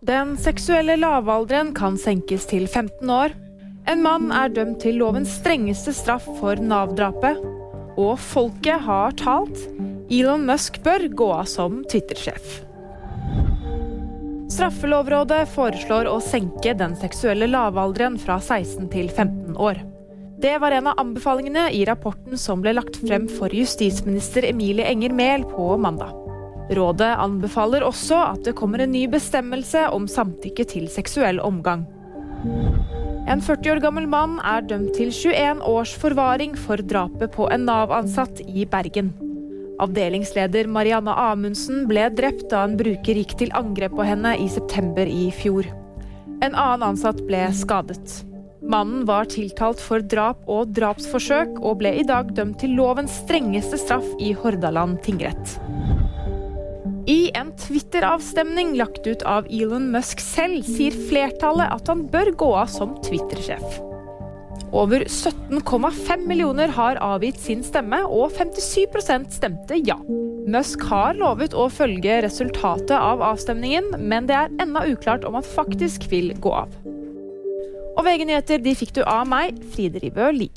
Den seksuelle lavalderen kan senkes til 15 år. En mann er dømt til lovens strengeste straff for Nav-drapet. Og folket har talt. Elon Musk bør gå av som Twitter-sjef. Straffelovrådet foreslår å senke den seksuelle lavalderen fra 16 til 15 år. Det var en av anbefalingene i rapporten som ble lagt frem for justisminister Emilie Enger Mehl på mandag. Rådet anbefaler også at det kommer en ny bestemmelse om samtykke til seksuell omgang. En 40 år gammel mann er dømt til 21 års forvaring for drapet på en Nav-ansatt i Bergen. Avdelingsleder Marianne Amundsen ble drept da en bruker gikk til angrep på henne i september i fjor. En annen ansatt ble skadet. Mannen var tiltalt for drap og drapsforsøk, og ble i dag dømt til lovens strengeste straff i Hordaland tingrett. En Twitter-avstemning lagt ut av Elon Musk selv, sier flertallet at han bør gå av som Twitter-sjef. Over 17,5 millioner har avgitt sin stemme, og 57% stemte ja. Musk har lovet å følge resultatet av avstemningen, men det er ennå uklart om han faktisk vil gå av. Og VG-nyheter de fikk du av meg, Fride Ribø Lie.